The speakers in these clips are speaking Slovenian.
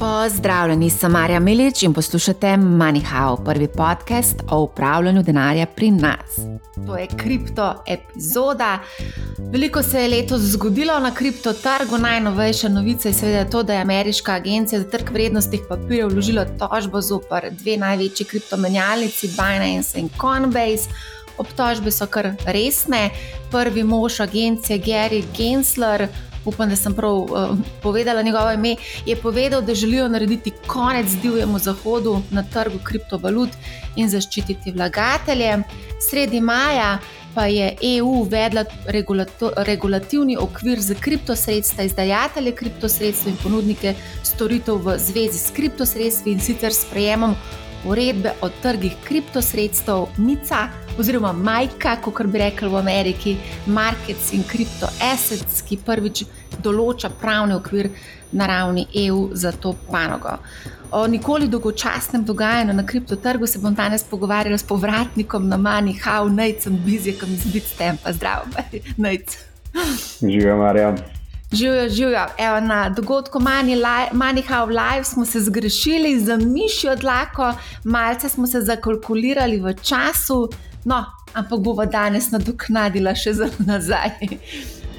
Pozdravljeni, sem Marja Milič in poslušate MoneyHow, prvi podcast o upravljanju denarja pri nas. To je kripto epizoda. Veliko se je letos zgodilo na kripto trgu. Najnovejša novica je seveda to, da je ameriška agencija za trg vrednostnih papirjev vložila tožbo zoper dve največji kriptomenjalnici, Binance in Coinbase. Obtožbe so kar resne. Prvi mož agencije Gary Gensler upam, da sem prav uh, povedala njegovo ime, je povedal, da želijo narediti konec divjemu zahodu na trgu kriptovalut in zaščititi vlagatelje. Sredi maja pa je EU uvedla regulativni okvir za kriptosredstva, izdajatelje kriptosredstev in ponudnike storitev v zvezi s kriptosredstvi in sicer sprejemom uredbe o trgih kriptosredstev, MICA oziroma Majka, kot bi rekli v Ameriki, Markets in Crypto Assets, ki prvič določa pravni okvir na ravni EU za to panogo. O nikoli dolgočasnem dogajanju na kriptotrgu se bom danes pogovarjala s povratnikom na Mani, How, Najcem, Bizjakom iz Bitstampa. Zdravo, Najc. Živijo, Marja. Živijo, živijo. Evo, na dogodku MoneyHow Live smo se zgrešili za mišjo dlako, malce smo se zakalkulirali v času, no, ampak bomo danes nadoknadila še za nazaj.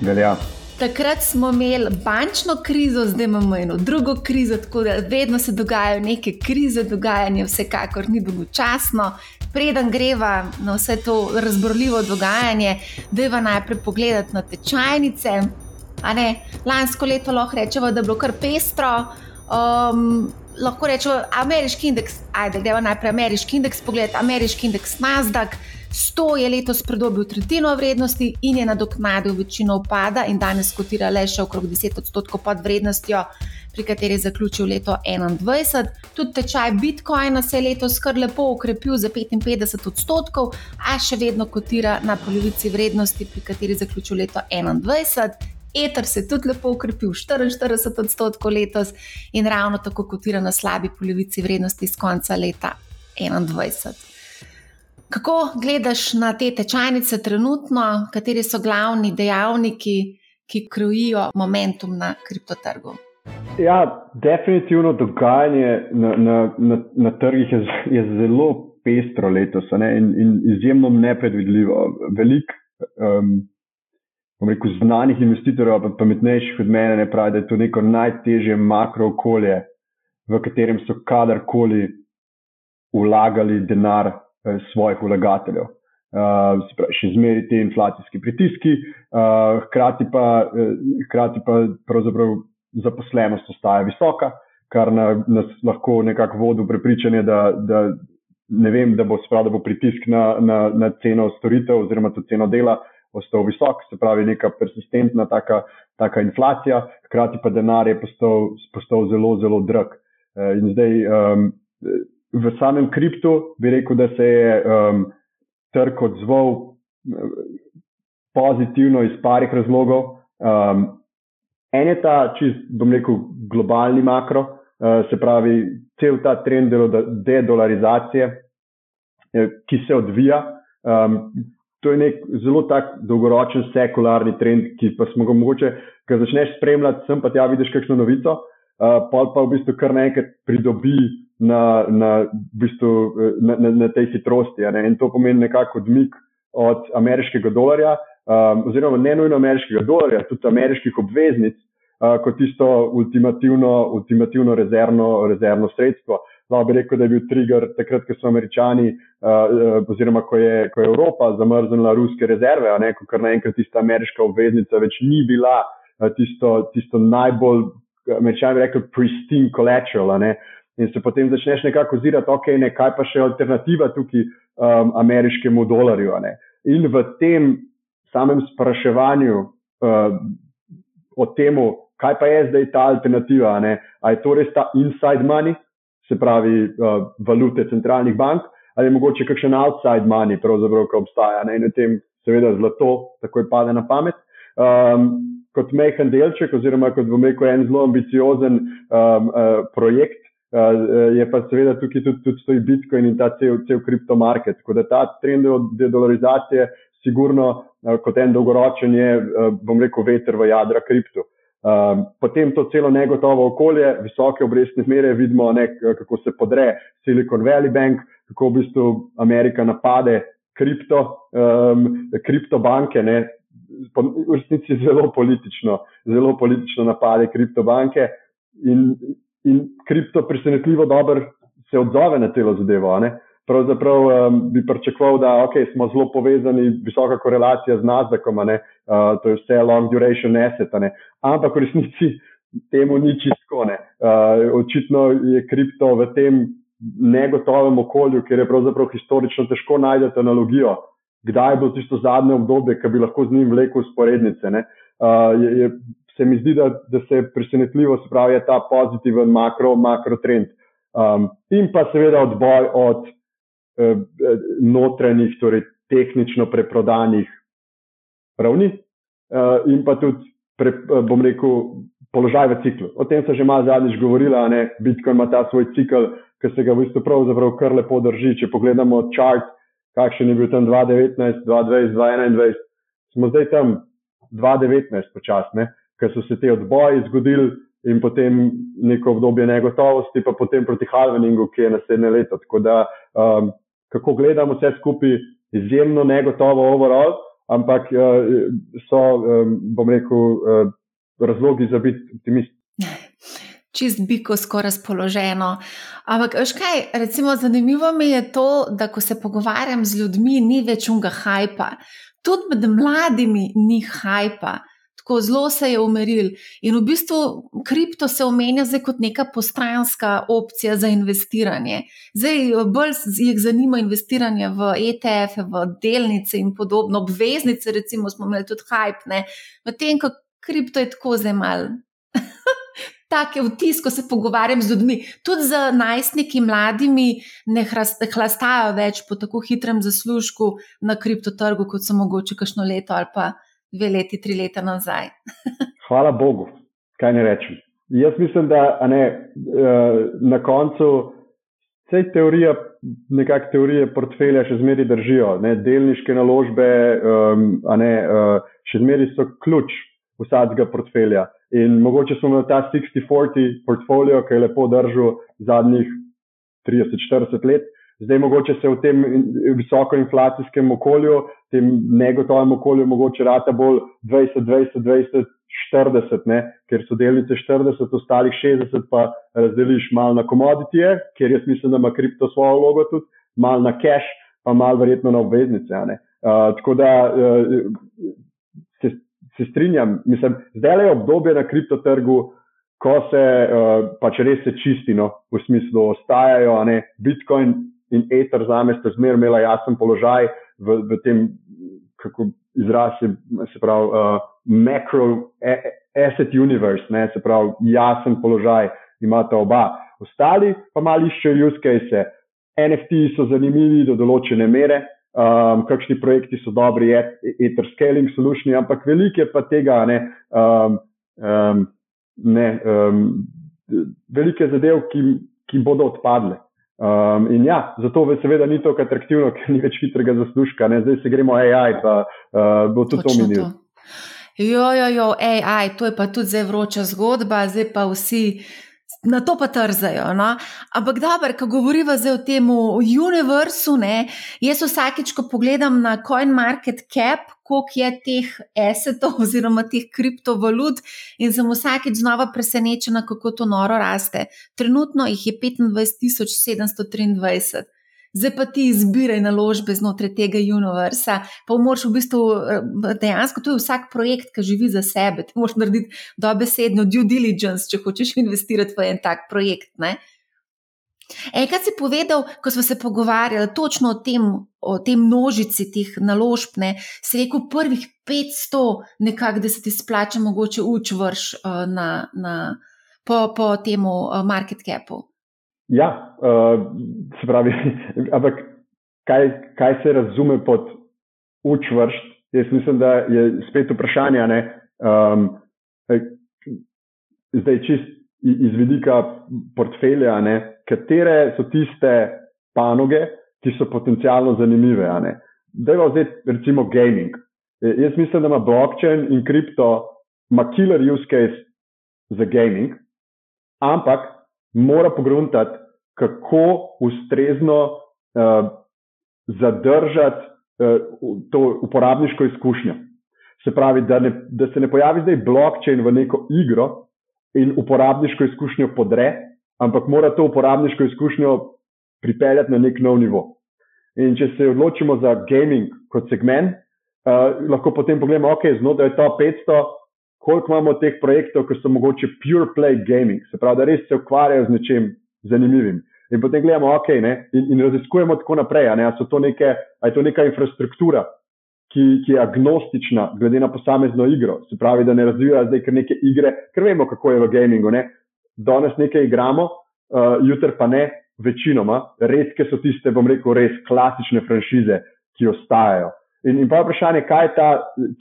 Velja. Takrat smo imeli bančno krizo, zdaj imamo eno drugo krizo, tako da vedno se dogajajo neke krize, dogajanje vsekakor ni dolgočasno. Preden greva na vse to razborljivo dogajanje, je najprej pogledati na tečajnice. Lansko leto lahko rečemo, da je bilo kar pestro. Um, lahko rečemo, ameriški indeks, ajde, gremo najprej ameriški indeks, pogledaj, ameriški indeks Nasdaq. 100 je letos pridobil tretjino vrednosti in je nadoknadil večino upada, in danes kotira le še okrog 10 odstotkov pod vrednostjo, pri kateri je zaključil leto 2021. Tudi tečaj Bitcoina se je letos kar lepo ukrepil za 55 odstotkov, a še vedno kotira na polovici vrednosti, pri kateri je zaključil leto 2021. Ether se je tudi lepo ukrepil, 44 odstotkov letos in ravno tako kotira na slabi polovici vrednosti iz konca leta 2021. Kako gledaš na te tečajnice trenutno, kateri so glavni dejavniki, ki krojijo momentum na kriptotrgu? Ja, definitivno dogajanje na, na, na, na trgih je, je zelo pestro letos in, in izjemno nepredvidljivo. Veliko um, rekel, znanih investitorjev, pa pametnejših od mene, ne pravi, da je to neko najtežje makro okolje, v katerem so kadarkoli vlagali denar eh, svojih vlagateljev. Uh, pravi, še zmeraj ti inflacijski pritiski, uh, hkrati pa, uh, hkrati pa zaposlenost ostaja visoka, kar na, nas lahko nekako vodi v prepričanje, da, da, vem, da, bo, sprav, da bo pritisk na, na, na ceno storitev oziroma to ceno dela postal visok, se pravi, neka persistentna taka, taka inflacija, hkrati pa denar je postal, postal zelo, zelo drag. Eh, in zdaj um, v samem kriptu bi rekel, da se je um, trg odzval eh, pozitivno iz parih razlogov. Um, en je ta, čist, bom rekel, globalni makro, uh, se pravi, cel ta trend dedolarizacije, ki se odvija. Um, to je nek zelo tak dolgoročen sekularni trend, ki pa smo ga mogoče, ko začneš spremljati, sem pa ti ja vidiš kakšno novico, uh, pa pa v bistvu kar naenkrat pridobi na, na, v bistvu, na, na, na tej hitrosti. In to pomeni nekako odmik od ameriškega dolarja, um, oziroma ne nujno ameriškega dolarja, tudi ameriških obveznic, uh, kot tisto ultimativno, ultimativno rezervno, rezervno sredstvo lahko bi rekel, da je bil trigger takrat, ko so američani, uh, oziroma ko je, ko je Evropa zamrznila ruske rezerve, ne, ko kar naenkrat tista ameriška obveznica več ni bila uh, tisto, tisto najbolj, američani bi rekli, pristine collateral. Ne, in se potem začneš nekako ozirati, ok, ne, kaj pa še alternativa tukaj um, ameriškemu dolarju. Ne. In v tem samem spraševanju uh, o tem, kaj pa je zdaj ta alternativa, ali je to res ta inside money, se pravi uh, valute centralnih bank, ali je mogoče kakšen outside money, pravzaprav, ki obstaja. Ne? In v tem, seveda, zlato takoj pade na pamet. Um, kot mehen delček, oziroma kot bom rekel, en zelo ambiciozen um, uh, projekt, uh, je pa seveda tukaj tudi, tudi stoji Bitcoin in ta cel, cel kriptomarket. Tako da ta trend dedolarizacije, sigurno uh, kot en dolgoročen, je, uh, bom rekel, veter v jadra kriptu. Um, potem to celo negotovo okolje, visoke obrestne mere, vidimo, ne, kako se podre Silicon Valley Bank, kako v bistvu Amerika napade kripto, um, kriptobanke, ne, v resnici zelo politično, zelo politično napade kriptobanke in, in kripto presenetljivo dobro se odzove na celo zadevo. Ne. Pravzaprav um, bi pričakoval, da okay, smo zelo povezani, visoka korelacija z Nasdaqom, uh, to je vse long duration asset, ne. ampak v resnici temu ni čisto. Uh, očitno je kripto v tem negotovem okolju, kjer je pravzaprav historično težko najti analogijo, kdaj je bilo tisto zadnje obdobje, ki bi lahko z njim vlekel usporednice. Uh, je, je, se mi zdi, da, da se presenetljivo spravi ta pozitiven makro, makro trend. Um, in pa seveda odboj od eh, notranjih, torej tehnično preprodanih ravni uh, in pa tudi, pre, bom rekel, položaj v ciklu. O tem sem že malo zadnjič govorila, ne? Bitcoin ima ta svoj cikl, ki se ga v bistvu pravzaprav kar lepo drži. Če pogledamo chart, kakšen je bil tam 2019, 2020, 2021, smo zdaj tam 2019 počasne, ker so se te odboji zgodili in potem neko obdobje negotovosti, pa potem proti halveningu, ki je naslednje leto. Tako da, um, kako gledamo vse skupaj, izjemno negotovo overall, ampak uh, so, um, bom rekel, uh, razlogi za biti optimist. čist biko skoraj razpoloženo. Ampak, veš kaj, recimo, zanimivo mi je to, da ko se pogovarjam z ljudmi, ni več unga hajpa. Tudi med mladimi ni hajpa. Tako zelo se je umiril. In v bistvu kripto se omenja zdaj kot neka postranska opcija za investiranje. Zdaj bolj jih zanima investiranje v ETF, v delnice in podobno, obveznice, recimo, smo imeli tudi hajpne, medtem ko kripto je tako zdaj mal take vtis, ko se pogovarjam z ljudmi, tudi z najstniki, mladimi, ne hlastajo več po tako hitrem zaslužku na kriptotrgu, kot so mogoče kakšno leto ali pa dve leti, tri leta nazaj. Hvala Bogu, kaj ne rečem. Jaz mislim, da ne, eh, na koncu vse teorije, nekakšne teorije portfelja še zmeraj držijo. Ne, delniške naložbe um, ne, uh, še zmeraj so ključ vsakega portfelja. In mogoče smo imeli ta 60-40 portfolio, ki je lepo držal zadnjih 30-40 let. Zdaj, mogoče se v tem visokoinflacijskem okolju, tem negotovem okolju, mogoče rata bolj 20, 20, 20, 40, ne? ker so delnice 40, ostalih 60 pa razdeliš malo na komoditije, ker jaz mislim, da ima kripto svojo vlogo tudi, malo na cash, pa malo verjetno na obveznice. Uh, tako da uh, se se strinjam. Mislim, zdaj je obdobje na kriptotrgu, ko se uh, pač res se čistino, v smislu, ostajajo ne, Bitcoin in Ether za me, sta zmer imela jasen položaj v, v tem, kako izraz je, se pravi, uh, macro asset universe, ne, se pravi, jasen položaj imata oba. Ostali pa mali iščejo use case. NFT so zanimivi do določene mere, um, kakšni projekti so dobri, ether scaling solution, ampak veliko je pa tega, ne, um, um, ne, um, velike zadev, ki, ki bodo odpadle. Um, in ja, zato seveda ni tako atraktivno, ker ni več hitrega zaslužka, ne. zdaj se gremo AI, pa uh, bo tudi to minilo. Jo, jo, jo, AI, to je pa tudi zdaj vroča zgodba, zdaj pa vsi na to pa trzajo. No? Ampak dobro, ko govorimo zdaj o tem univerzu, ne, jaz vsakeč, ko pogledam na CoinMarketCap, koliko je teh esetov oziroma teh kriptovalut, in sem vsakeč znova presenečena, kako to noro raste. Trenutno jih je 25.723 zdaj pa ti izbiraj naložbe znotraj tega univerza. Pa moraš v bistvu eh, dejansko, to je vsak projekt, ki živi za sebe. Ti moraš narediti dobesedno due diligence, če hočeš investirati v en tak projekt. Ne? Ej, kaj si povedal, ko smo se pogovarjali točno o tem, o tem množici teh naložb, ne, si rekel prvih 500, nekako, da se ti splača mogoče uč vrš uh, na, na, po, po temu uh, market capu. Ja, uh, se pravi, ampak kaj, kaj se razume pod učvršt? Jaz mislim, da je spet vprašanje, ne, um, zdaj čist iz vidika portfelja, ne, katere so tiste panoge, ki so potencialno zanimive. Da zdaj recimo gaming. Jaz mislim, da ima blockchain in kripto, ima killer use case za gaming, ampak mora pogruntati, kako ustrezno uh, zadržati uh, to uporabniško izkušnjo. Se pravi, da, ne, da se ne pojavi zdaj blockchain v neko igro in uporabniško izkušnjo podre, ampak mora to uporabniško izkušnjo pripeljati na nek nov nivo. In če se odločimo za gaming kot segment, uh, lahko potem pogledamo, ok, znotraj to 500, koliko imamo teh projektov, ki so mogoče pure play gaming, se pravi, da res se ukvarjajo z nečem zanimivim. In potem gledamo, ok, ne, in, in raziskujemo tako naprej, a ne, a to neke, a je to neka infrastruktura, ki, ki je agnostična glede na posamezno igro. Se pravi, da ne razvijajo zdaj kar neke igre, ker vemo, kako je v gamingu. Ne? Danes nekaj igramo, uh, jutri pa ne, večinoma. Redke so tiste, bom rekel, res klasične franšize, ki ostajajo. In, in pa vprašanje, kaj je ta,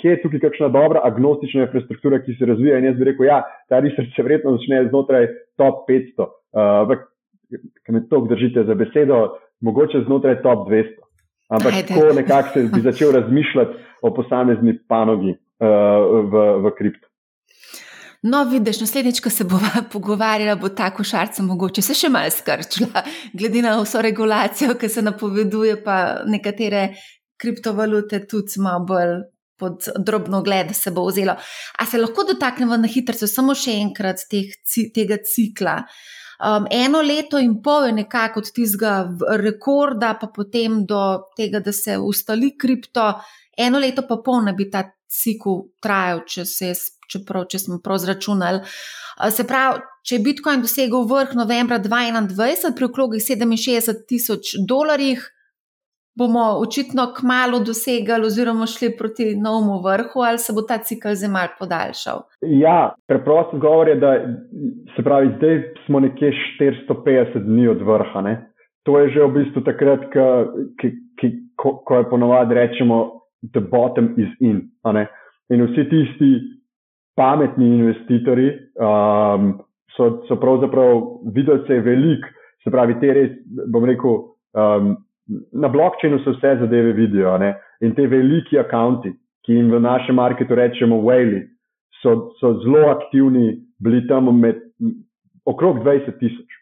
kje je tukaj kakšna dobra agnostična infrastruktura, ki se razvija. In jaz bi rekel, ja, ta research se verjetno začne znotraj top 500. Ampak, uh, ker me to držite za besedo, mogoče znotraj top 200. Ampak Ajde. tako nekako se bi začel razmišljati o posamezni panogi uh, v, v kriptu. No, vidiš, naslednjič, ko se bomo pogovarjali, bo ta košarca mogoče se še malo skrčila, glede na vso regulacijo, ki se napoveduje, pa nekatere kriptovalute tudi malo bolj pod drobno gled se bo vzelo. A se lahko dotaknemo na hitro, samo še enkrat teh, tega cikla? Uh, Um, eno leto in pol je nekako od tistega rekorda, pa potem do tega, da se ustali kripto, eno leto pa pol ne bi ta cikl trajal, če, se, čeprav, če smo prav zračunali. Se pravi, če je Bitcoin dosegel vrh novembra 2021 pri okrogli 67 tisoč dolarjih, bomo očitno kmalo dosegali oziroma šli proti novemu vrhu, ali se bo ta cikl zelo mal podaljšal? Ja, preprost odgovor je, da se pravi, zdaj smo nekje 450 dni od vrha. Ne? To je že v bistvu takrat, ki, ko, ko je ponovadi rečemo, the bottom is in. In vsi tisti pametni investitorji um, so, so pravzaprav videli, da je velik, se pravi, te res, bom rekel, um, na blokčinu se vse zadeve vidijo. Ne? In te veliki akonti, ki jim v našem marketu rečemo whale, so, so zelo aktivni, bili tam med okrog 20 tisoč.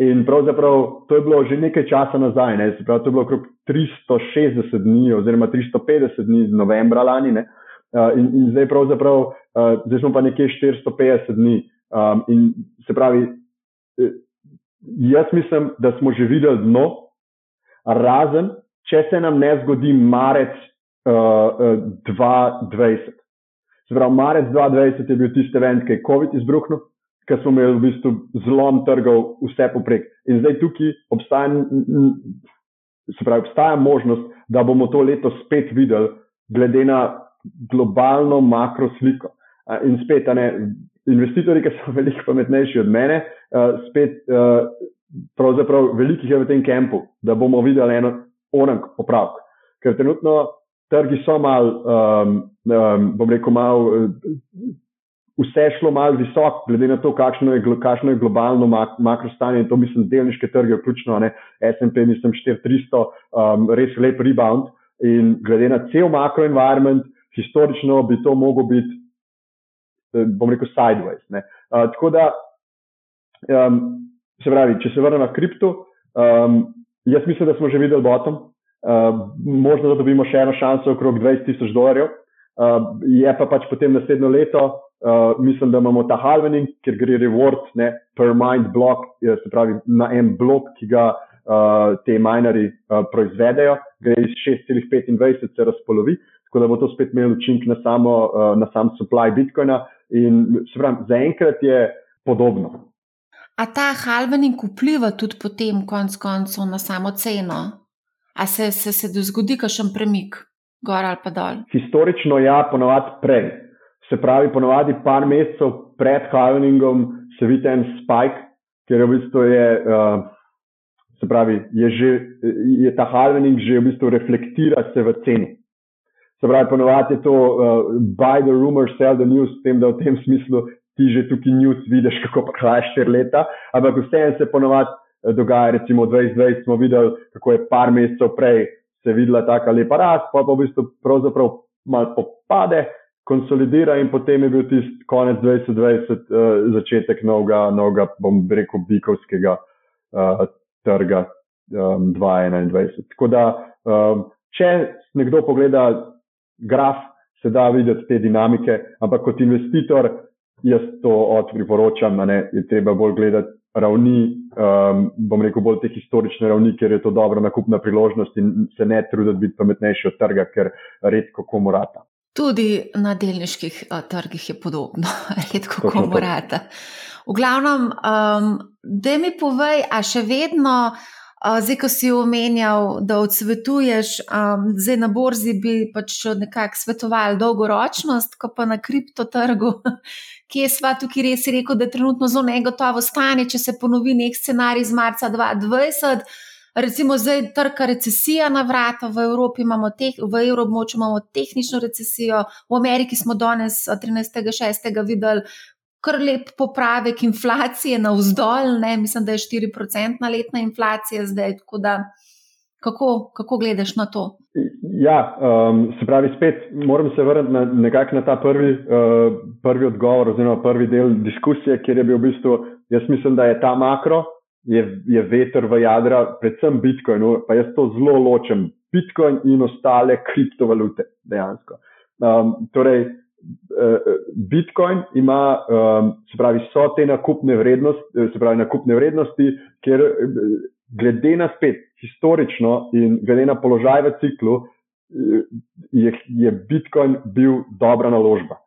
In pravzaprav to je bilo že nekaj časa nazaj, ne? se pravi, to je bilo okrog 360 dni, oziroma 350 dni z novembra lani. Uh, in, in zdaj, pravzaprav, zdaj smo pa nekje 450 dni. Um, in se pravi, eh, jaz mislim, da smo že videli dno, razen če se nam ne zgodi marec uh, uh, 2020. Se pravi, marec 2020 je bil tisti event, ki je COVID izbruhnil, ker smo imeli v bistvu zlom trgov vse poprek. In zdaj tukaj obstaja, se pravi, obstaja možnost, da bomo to leto spet videli, glede na globalno makro sliko. In spet, ne, investitorji, ki so veliko pametnejši od mene, uh, spet uh, pravzaprav velikih je v tem kampu, da bomo videli eno onak popravek. Ker trenutno trgi so mal, um, um, bom rekel, mal, vse šlo mal visok, glede na to, kakšno je, kakšno je globalno mak makrostanje in to mislim, delniške trge, vključno ne, SMP, mislim, 4300, um, res lep rebound in glede na cel makroenvironment, historično bi to moglo biti, eh, bom rekel, sideways. Uh, tako da, um, Se pravi, če se vrnemo na kripto, um, jaz mislim, da smo že videli bottom, uh, možno da dobimo še eno šanso okrog 20 tisoč dolarjev. Uh, je pa pač potem naslednjo leto, uh, mislim, da imamo ta halvening, ker gre reward ne, per mind block, se pravi na en blok, ki ga uh, te mineri uh, proizvedejo, gre iz 6,25 se razpolovi, tako da bo to spet imelo učinek na, uh, na sam supply bitcoina. In se pravi, zaenkrat je podobno. A ta halvening vpliva tudi potem, konec koncev, na samo ceno? A se, se, se zgodi kakšen premik, gor ali pa dol? Historično, ja, ponovadi prej. Se pravi, ponovadi par mesecev pred halveningom se vidi en spike, ker v bistvu je, uh, se pravi, je, že, je ta halvening že v bistvu reflektira se v ceni. Se pravi, ponovadi je to uh, buy the rumor, sell the news, s tem, da v tem smislu ti že tukaj news vidiš, kako kraj štiri leta, ampak vseeno se ponovadi eh, dogaja, recimo 2020 smo videli, kako je par mesecev prej se videla taka lepa rast, pa pa v bistvu pravzaprav malo popade, konsolidira in potem je bil tisti konec 2020 uh, začetek novega, novega, bom rekel, bikovskega uh, trga um, 2021. Tako da, um, če nekdo pogleda graf, se da videti te dinamike, ampak kot investitor, jaz to od priporočam, ne, je treba bolj gledati ravni, um, bom rekel, bolj te historične ravni, ker je to dobra nakupna priložnost in se ne truditi biti pametnejši od trga, ker redko komu rata. Tudi na delniških uh, trgih je podobno, redko komu rata. V glavnem, um, da mi povej, a še vedno. Zdaj, ko si omenjal, da odsvetuješ, zdaj na borzi bi pač nekako svetoval dolgoročnost, ko pa na kriptotrgu, ki je sva tukaj res rekel, da je trenutno zelo negotovo stanje, če se ponovi nek scenarij iz marca 2020. Recimo zdaj trka recesija na vrata, v Evropi imamo, teh, v evroobmočju imamo tehnično recesijo, v Ameriki smo danes 13.6. videli kar lep popravek inflacije na vzdolj, ne? mislim, da je 4-procentna letna inflacija zdaj. Da, kako, kako gledaš na to? Ja, um, se pravi, spet moram se vrniti na, nekako na ta prvi, uh, prvi odgovor, oziroma prvi del diskusije, kjer je bil v bistvu, jaz mislim, da je ta makro, je, je veter v jadra, predvsem Bitcoin, pa jaz to zelo ločem. Bitcoin in ostale kriptovalute, dejansko. Um, torej, Bitcoin ima, um, se pravi, so te nakupne vrednosti, se pravi, nakupne vrednosti, ker glede na spet historično in glede na položaj v ciklu, je, je Bitcoin bil dobra naložba.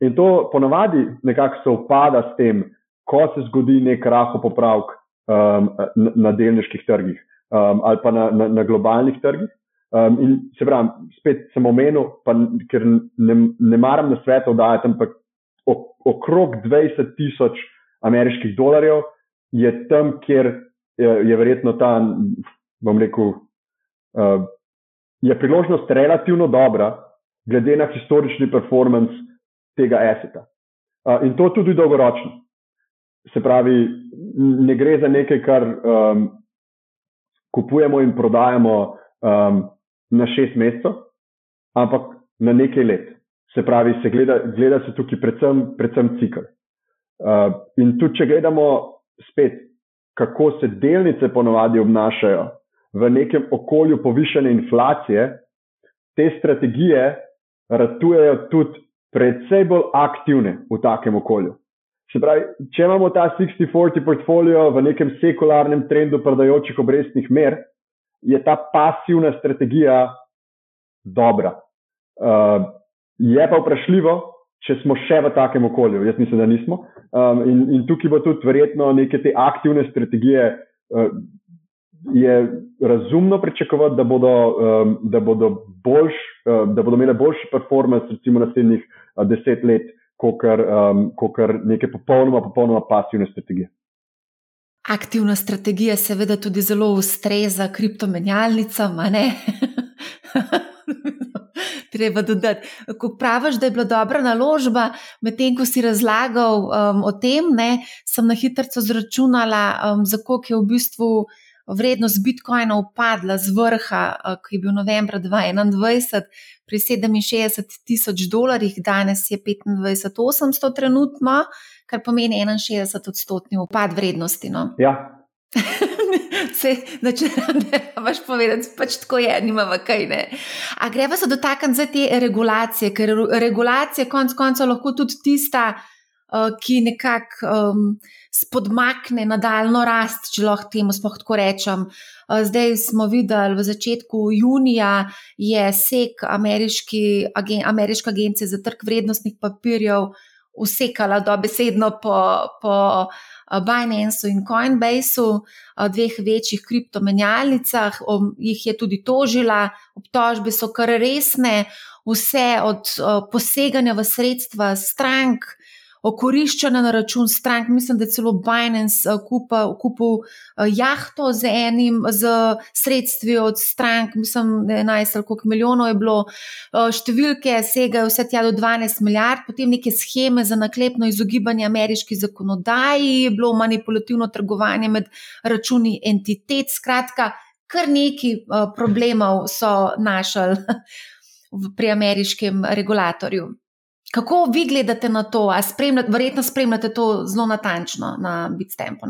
In to ponavadi nekako se upada s tem, ko se zgodi nek raho popravek um, na, na delniških trgih um, ali pa na, na, na globalnih trgih. Um, in se pravi, spet sem omenil, pa, ker ne, ne maram na svetu dajati, ampak okrog 20 tisoč ameriških dolarjev je tam, kjer je, je verjetno ta, bom rekel, uh, je priložnost relativno dobra, glede na historični performance tega aseta. Uh, in to tudi dolgoročno. Se pravi, ne gre za nekaj, kar um, kupujemo in prodajamo. Um, na šest mesecev, ampak na nekaj let. Se pravi, se gleda, gleda se tukaj predvsem, predvsem cikl. Uh, in tudi, če gledamo spet, kako se delnice ponovadi obnašajo v nekem okolju povišene inflacije, te strategije ratujejo tudi predvsej bolj aktivne v takem okolju. Se pravi, če imamo ta 60-40 portfolio v nekem sekularnem trendu prodajočih obrestnih mer, je ta pasivna strategija dobra. Uh, je pa vprašljivo, če smo še v takem okolju. Jaz mislim, da nismo. Um, in, in tukaj bo tudi verjetno neke te aktivne strategije. Uh, je razumno pričakovati, da bodo, um, da bodo, boljš, uh, da bodo imele boljši performance, recimo naslednjih uh, deset let, kot um, neke popolnoma, popolnoma pasivne strategije. Aktivna strategija, seveda, tudi zelo ustreza kriptomenjalnicam. Treba dodati. Ko praviš, da je bila dobra naložba, medtem ko si razlagal um, o tem, ne, sem na hitro zračunala, um, za koliko je v bistvu vrednost Bitcoina upadla z vrha, uh, ki je bil novembra 2021 pri 67 tisoč dolarjih, danes je 25 800 trenutno kar pomeni 61 odstotni upad vrednosti. No? Ja. Se, da če ne znaš povedati, pač tako je, nimamo kaj ne. A greva se dotakniti za te regulacije, ker regulacija konc konca lahko tudi tista, ki nekako um, spodmakne nadaljno rast, če lahko temu sploh tako rečem. Uh, zdaj smo videli v začetku junija je SEC, ameriški, agen, ameriška agencija za trg vrednostnih papirjev, usekala dobesedno po, po eh, Binance in Coinbase, eh, dveh večjih kriptomenjalnicah, jih je tudi tožila, obtožbe so kar resne, vse od eh, poseganja v sredstva strank, okoriščanja na račun strank. Mislim, da je celo Binance eh, kupil eh, jahto z enim, z sredstvi od strank, mislim, da je 11 ali koliko milijonov je bilo. Eh, številke segajo vse tja do 12 milijard, potem neke scheme za naklepno izogibanje ameriški zakonodaji, je bilo manipulativno trgovanje med računi entitet. Skratka, kar neki problemov so našli pri ameriškem regulatorju. Kako vi gledate na to? Spremljate, verjetno spremljate to zelo natančno na Bitstampu.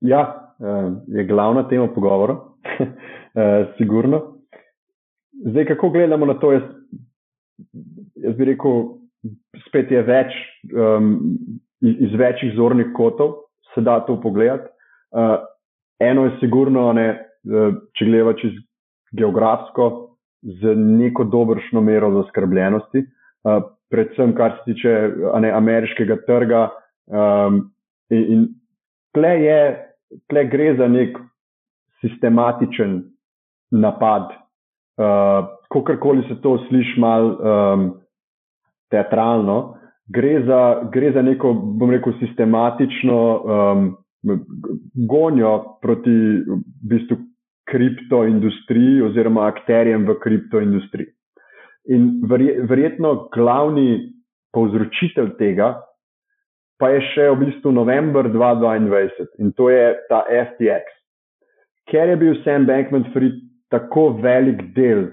Ja, eh, je glavna tema pogovora, eh, sigurno. Zdaj, kako gledamo na to? Jaz, jaz bi rekel, spet je več um, iz večjih zornih kotov, se da to pogledati. Uh, eno je sigurno, ne, če gledamo čez geografsko, z neko dobršno mero zaskrbljenosti, uh, predvsem kar se tiče ne, ameriškega trga. Um, in in tle, je, tle gre za nek sistematičen napad. Uh, Kakorkoli se to sliši malo um, teatralno, gre za, gre za neko, bom rekel, sistematično um, gonjo proti v bistvu kriptoindustriji oziroma akterjem v kriptoindustriji. In verjetno glavni povzročitelj tega pa je še v bistvu november 2022 in to je ta FTX. Ker je bil Sam Bankman Fried tako velik del,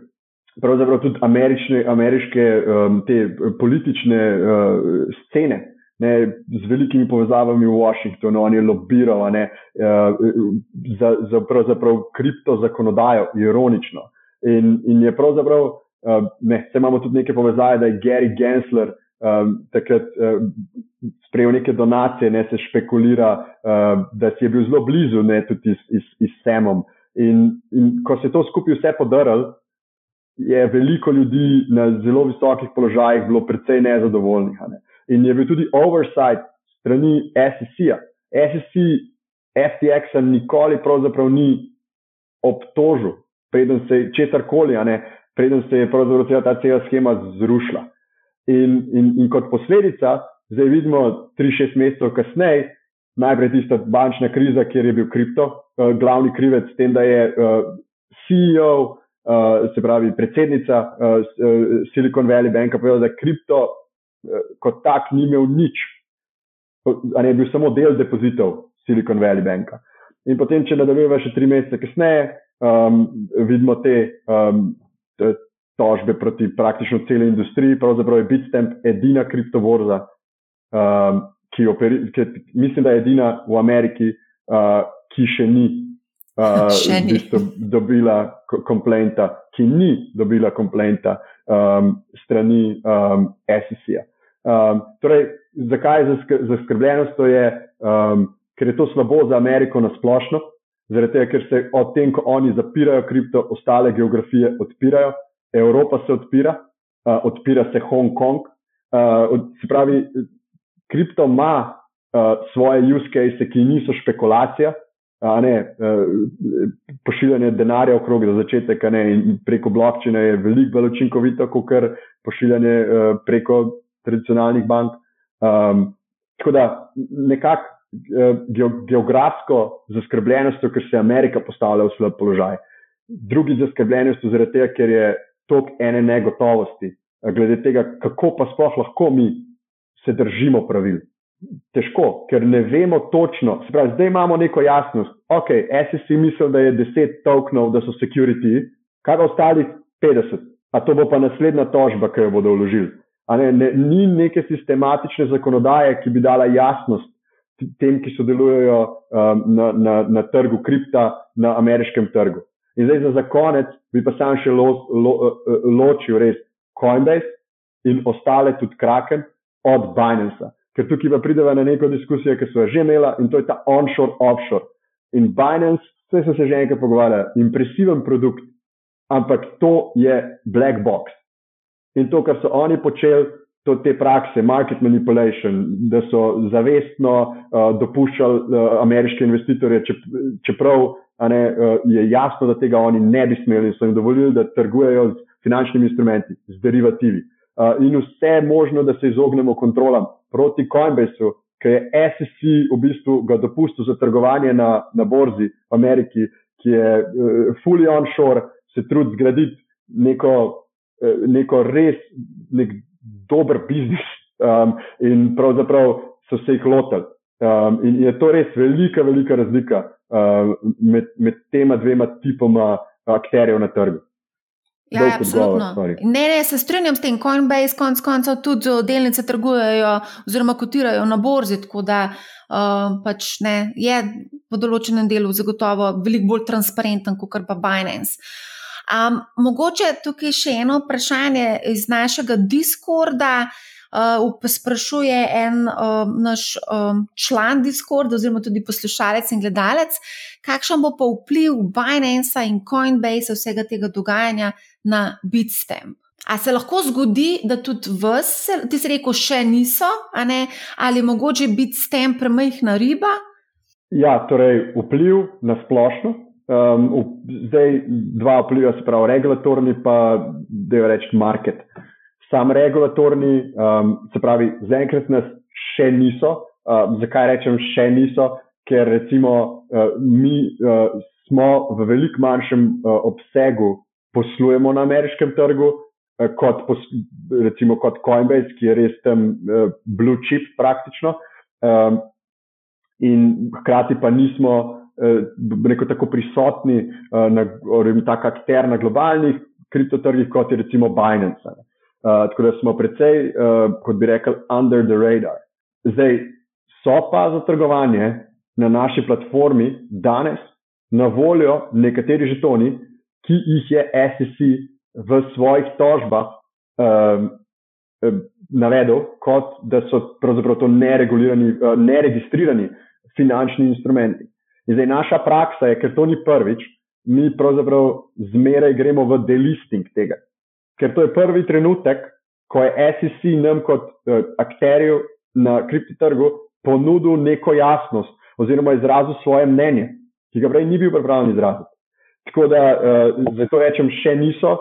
pravzaprav tudi američne, ameriške um, te politične uh, scene, ne, z velikimi povezavami v Washingtonu, on je lobiral ne, uh, za, za pravzaprav kripto zakonodajo, ironično. In, in je pravzaprav, uh, ne, se imamo tudi neke povezave, da je Gary Gensler um, takrat uh, sprejel neke donacije, ne se špekulira, uh, da si je bil zelo blizu, ne tudi s Samom. In, in ko se je to skupaj vse podarilo, je veliko ljudi na zelo visokih položajih bilo precej nezadovoljnih. Ne in je bil tudi oversight strani SEC-a. SEC FTX-a nikoli pravzaprav ni obtožil, preden se je česarkoli, preden se je pravzaprav ta cela schema zrušila. In, in, in kot posledica, zdaj vidimo, 3-6 mesecev kasneje, najprej tista bančna kriza, kjer je bil kripto, uh, glavni krivec, s tem, da je uh, CEO, uh, se pravi predsednica uh, Silicon Valley Banka, povedala, da kripto Eh, kot tak ni imel nič, ali je bil samo del depozitov Silicon Valley Banka. In potem, če nadaljujemo še tri mesece kasneje, um, vidimo te, um, tožbe proti praktično celi industriji. Pravzaprav je Bitstamp edina kriptovorza, um, ki, operi, ki mislim, da je edina v Ameriki, uh, ki še ni. Uh, v bistvu dobila komplenta, ki ni dobila komplenta um, strani um, SEC-a. Um, torej, zakaj je zaskrbljenost? To je, um, ker je to slabo za Ameriko na splošno, zaradi tega, ker se od tem, ko oni zapirajo kripto, ostale geografije odpirajo, Evropa se odpira, uh, odpira se Hongkong. Uh, se pravi, kripto ima uh, svoje use case, ki niso špekulacija. Ne, pošiljanje denarja okrog za začetek, ne, in preko blokčine je veliko bolj učinkovito, kot pošiljanje preko tradicionalnih bank. Um, tako da nekako uh, geografsko zaskrbljenost, ker se Amerika postavlja v slab položaj. Drugi zaskrbljenost zaradi tega, ker je tok ene negotovosti, glede tega, kako pa sploh lahko mi se držimo pravil. Težko, ker ne vemo točno. Pravi, zdaj imamo neko jasnost. Ok, SEC misli, da je 10 tokenov, da so security, kaj pa ostalih 50. A to bo pa naslednja tožba, ki jo bodo vložili. Ne, ne, ni neke sistematične zakonodaje, ki bi dala jasnost tem, ki sodelujejo um, na, na, na trgu kripta, na ameriškem trgu. In zdaj za, za konec bi pa sam še lo, lo, lo, ločil res Coinbase in ostale tudi Kraken od Binance. Ker tukaj pa prideva na neko diskusijo, ki so jo že imela in to je ta onshore, offshore. In Binance, vse so se že enkrat pogovarjali, impresiven produkt, ampak to je black box. In to, kar so oni počeli, to te prakse, market manipulation, da so zavestno uh, dopuščali uh, ameriške investitorje, čeprav ne, uh, je jasno, da tega oni ne bi smeli, so jim dovolili, da trgujejo z finančnimi instrumenti, z derivativi. Uh, in vse možno, da se izognemo kontrolam proti Coinbaseu, ki je SEC v bistvu ga dopustil za trgovanje na, na borzi v Ameriki, ki je uh, fully onshore, se trudi zgraditi neko Eh, neko res nek dober biznis um, in pravzaprav so se jih lotili. Um, in je to res velika, velika razlika um, med, med tema dvema tipoma akterjev na trgu. Ja, absolutno. Ne, ne, se strinjam s tem, Coinbase konc koncev tudi delnice trgujejo oziroma kotirajo na borzi, tako da uh, pač ne, je v določenem delu zagotovo veliko bolj transparenten kot pa Binance. Um, mogoče tukaj še eno vprašanje iz našega Discorda. Uh, sprašuje en uh, naš um, član Discord, oziroma tudi poslušalec in gledalec, kakšen bo pa vpliv Binance in Coinbase vsega tega dogajanja na Bitstamp. A se lahko zgodi, da tudi vse, ti si rekel, še niso, ali mogoče Bitstamp premajhna riba? Ja, torej vpliv na splošno. Um, zdaj dva vpliva, se pravi regulatorni, pa da jo rečem market. Uh, sam regulatorni, um, se pravi, zaenkrat nas še niso. Uh, zakaj rečem še niso? Ker recimo uh, mi uh, smo v veliko manjšem uh, obsegu poslujemo na ameriškem trgu, uh, kot, pos, recimo kot Coinbase, ki je res tam uh, blue chip praktično. Um, in hkrati pa nismo uh, tako prisotni, uh, na, tako akter na globalnih kriptotrgih, kot je recimo Binance. Ne. Uh, tako da smo precej, uh, kot bi rekel, under the radar. Zdaj, so pa za trgovanje na naši platformi danes na voljo nekateri žetoni, ki jih je SEC v svojih tožbah um, navedel, kot da so pravzaprav to neregulirani, uh, neregistrirani finančni instrumenti. In zdaj naša praksa je, ker to ni prvič, mi pravzaprav zmeraj gremo v delisting tega ker to je prvi trenutek, ko je SEC nam kot uh, akterju na kriptotrgu ponudil neko jasnost oziroma izrazil svoje mnenje, ki ga prej ni bil pripravljen izraziti. Tako da uh, zato rečem, še niso,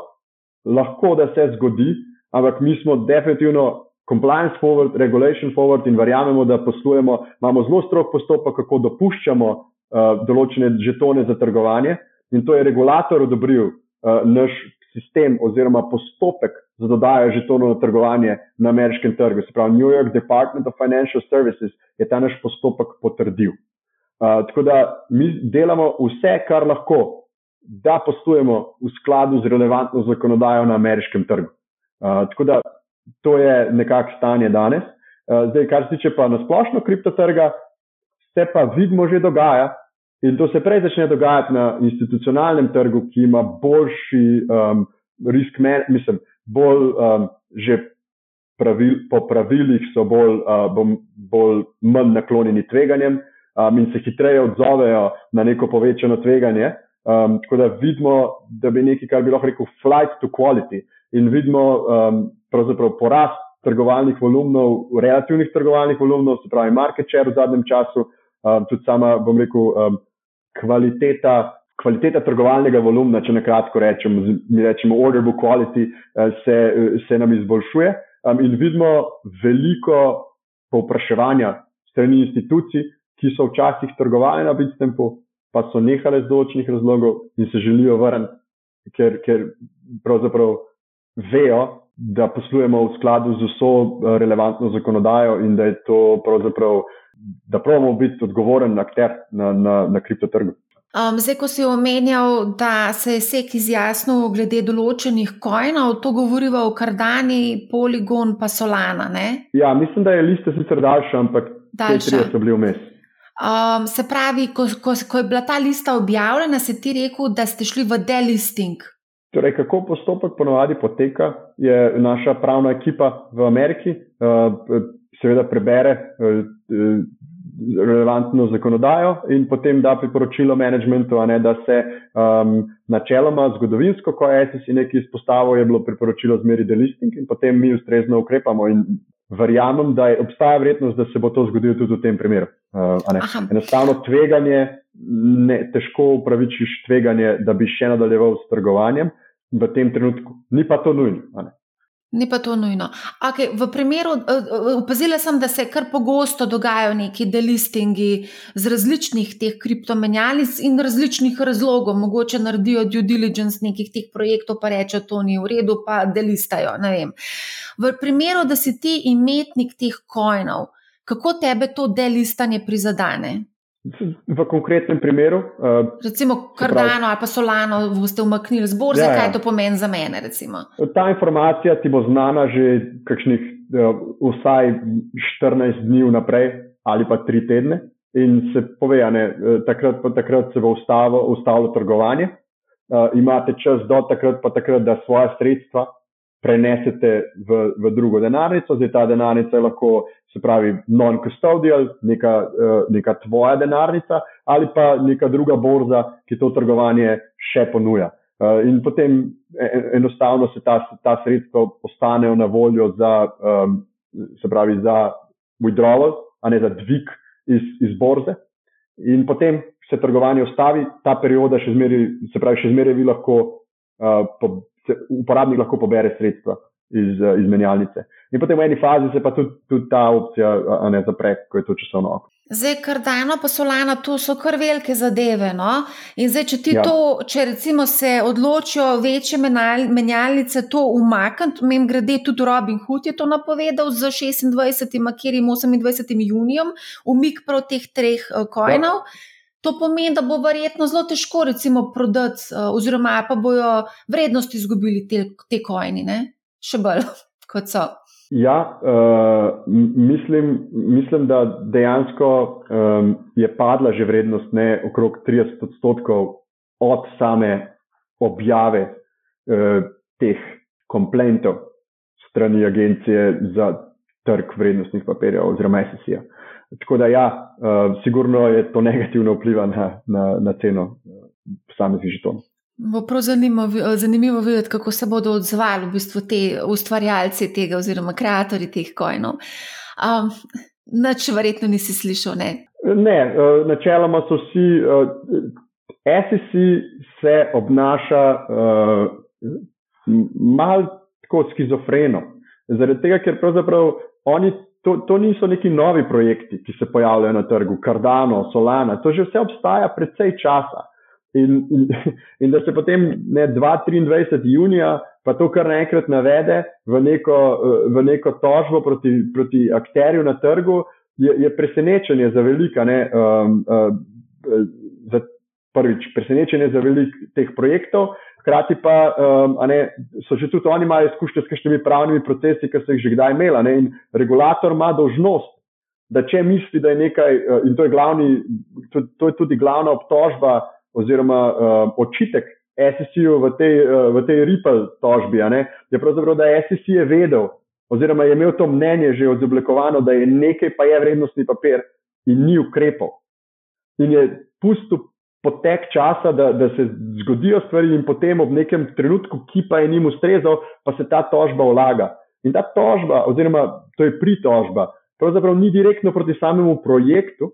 lahko da se zgodi, ampak mi smo definitivno compliance forward, regulation forward in verjamemo, da poslujemo, imamo zelo strok postopek, kako dopuščamo določene žetone za trgovanje in to je regulator odobril uh, naš sistem oziroma postopek za dodajo žetonov na trgovanje na ameriškem trgu. Se pravi, New York Department of Financial Services je ta naš postopek potrdil. Uh, tako da mi delamo vse, kar lahko, da poslujemo v skladu z relevantno zakonodajo na ameriškem trgu. Uh, tako da to je nekako stanje danes. Uh, zdaj, kar se tiče pa nasplošno kriptotrga, se pa vidimo že dogaja, In to se prej začne dogajati na institucionalnem trgu, ki ima boljši um, risk management, mislim, bolj um, že pravil, po pravilih so bolj, uh, bom, bolj manj naklonjeni tveganjem um, in se hitreje odzovejo na neko povečano tveganje. Um, tako da vidimo, da bi nekaj, kar bi lahko rekel, flight to quality in vidimo um, pravzaprav porast trgovalnih volumnov, relativnih trgovalnih volumnov, se pravi market share v zadnjem času, um, tudi sama, bom rekel, um, kvaliteta, kvaliteta trgovalnega volumna, če na kratko rečemo, mi rečemo order book quality, eh, se, se nam izboljšuje. Um, in vidimo veliko povpraševanja strani institucij, ki so včasih trgovali na Bitstampu, pa so nehali z določenih razlogov in se želijo vrniti, ker, ker pravzaprav vejo, da poslujemo v skladu z vso eh, relevantno zakonodajo in da je to pravzaprav da pravimo biti odgovoren akter na, na, na kriptotrgu. Um, zdaj, ko si omenjal, da se je SEK izjasnil glede določenih kojnov, to govoriva o Kardani, Polygon, pa Solana. Ne? Ja, mislim, da je lista sicer daljša, ampak te tri so bili vmes. Um, se pravi, ko, ko, ko je bila ta lista objavljena, si ti rekel, da ste šli v delisting. Torej, kako postopek ponovadi poteka, je naša pravna ekipa v Ameriki. Uh, seveda prebere eh, eh, relevantno zakonodajo in potem da priporočilo managementu, a ne da se um, načeloma zgodovinsko, ko je SEC nekaj izpostavil, je bilo priporočilo zmeri delisting in potem mi ustrezno ukrepamo in verjamem, da je, obstaja vrednost, da se bo to zgodilo tudi v tem primeru. Uh, Enostavno tveganje, ne, težko upravičiš tveganje, da bi še nadaljeval s trgovanjem v tem trenutku. Ni pa to nujno. Ni pa to nujno. Okay, v primeru, eh, eh, opazila sem, da se kar pogosto dogajajo neki delistingi z različnih teh kriptomenjalic in različnih razlogov. Mogoče naredijo due diligence nekih teh projektov, pa rečejo, to ni v redu, pa delistajo. V primeru, da si ti imetnik teh kojnov, kako tebe to delistanje prizadene? V konkretnem primeru. Uh, recimo Cardano ali pa Solano boste umaknili z borze, ja, ja. kaj to pomeni za mene? Recimo? Ta informacija ti bo znana že kakšnih uh, vsaj 14 dni vnaprej ali pa 3 tedne in se pove, ne, takrat, takrat se bo ustavilo trgovanje. Uh, imate čas do takrat, pa takrat, da svoje sredstva prenesete v, v drugo denarnico. Zdaj ta denarnica je lahko, se pravi, non-custodial, neka, uh, neka tvoja denarnica ali pa neka druga borza, ki to trgovanje še ponuja. Uh, in potem e, e, enostavno se ta, ta sredstva ostanejo na voljo za, um, se pravi, za withdrawal, a ne za dvig iz, iz borze. In potem se trgovanje ustavi, ta perioda še zmeraj, se pravi, še zmeraj vi lahko uh, po, se uporabnik lahko pobere sredstva iz, eh, iz menjalnice. In potem v eni fazi se pa tudi, tudi ta opcija ne zapre, ko je to časovno oko. Zdaj, kar dano pa solana, to so kar velike zadeve. No? In zdaj, če ti ja. to, če recimo se odločijo večje menjalnice to umakniti, mem grede tudi Robin Hood je to napovedal z 26. kjer in 28. junijem, umik prav teh treh uh, coinov. Ja. To pomeni, da bo verjetno zelo težko, recimo, prodati, uh, oziroma pa bojo vrednosti izgubili te, te kojni, ne? Še bolj kot so. Ja, uh, mislim, mislim, da dejansko um, je padla že vrednost ne okrog 30 odstotkov od same objave uh, teh komplentov strani agencije za trg vrednostnih papirjev oziroma SSI-ja. Tako da, ja, uh, sigurno je to negativno vpliva na, na, na ceno uh, posameznih žetonov. Bo prav zanimivo, zanimivo videti, kako se bodo odzvali v bistvu te ustvarjalci tega, oziroma ustvarjalci teh kojnov. Um, Nač, verjetno nisi slišal. Ne, ne uh, načeloma so vsi, uh, SEC se obnaša uh, malo tako schizofreno. Zaradi tega, ker pravzaprav oni to, to niso neki novi projekti, ki se pojavljajo na trgu, Cardano, Solana, to že vse obstaja predvsej časa. In, in, in da se potem ne 2-23 junija, pa to kar naenkrat navede v neko, v neko tožbo proti, proti akterju na trgu, je, je presenečenje za velika. Ne, um, um, za prvič, presenečenje za velik teh projektov, Hkrati pa um, ne, so že tudi oni imeli izkušnje s kakšnimi pravnimi procesi, ki so jih že kdaj imeli. Ne, in regulator ima dožnost, da če misli, da je nekaj, uh, in to je, glavni, to, to je tudi glavna obtožba oziroma uh, očitek SEC-u v tej, uh, v tej Ripple tožbi, ne, je pravzaprav, da SEC je vedel oziroma je imel to mnenje že odoblikovano, da je nekaj pa je vrednostni papir in ni ukrepov. In je pustil potek časa, da, da se zgodijo stvari, in potem ob nekem trenutku, ki pa je njim ustrezal, pa se ta tožba vlaga. In ta tožba, oziroma to je pritožba, pravzaprav ni direktno proti samemu projektu,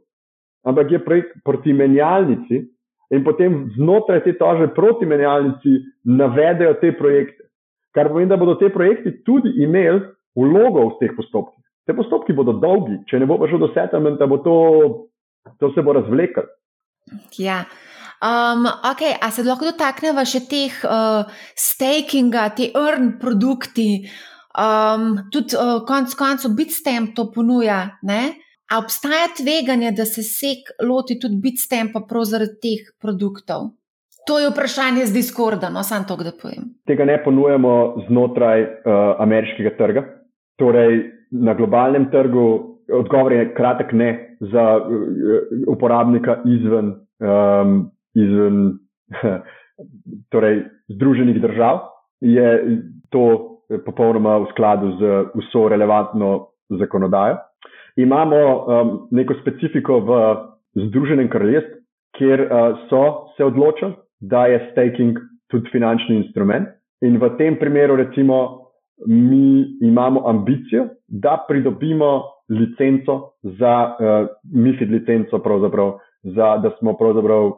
ampak je projekt proti menjalnici, in potem znotraj te tožbe proti menjalnici navedejo te projekte. Kar pomeni, da bodo te projekti tudi imeli vlogo v teh postopkih. Te postopki bodo dolgi, če ne bo prišlo do settlementa, bo to, to se bo razvleklo. Ja. Um, okay, a se lahko dotaknemo še teh uh, stakinga, te earn produkti, um, tudi uh, konec koncev Bitstamp to ponuja. Ne? A obstaja tveganje, da se sek loti tudi Bitstampa prav zaradi teh produktov? To je vprašanje z Discorda, no, samo to, da povem. Tega ne ponujemo znotraj uh, ameriškega trga. Torej, na globalnem trgu odgovor je kratek ne za uh, uporabnika izven um, izven torej, Združenih držav, je to popolnoma v skladu z vso relevantno zakonodajo. Imamo um, neko specifiko v Združenem kraljestvu, kjer uh, so se odločili, da je staking tudi finančni instrument. In v tem primeru, recimo, mi imamo ambicijo, da pridobimo licenco za uh, MIFID licenco, za, da smo pravzaprav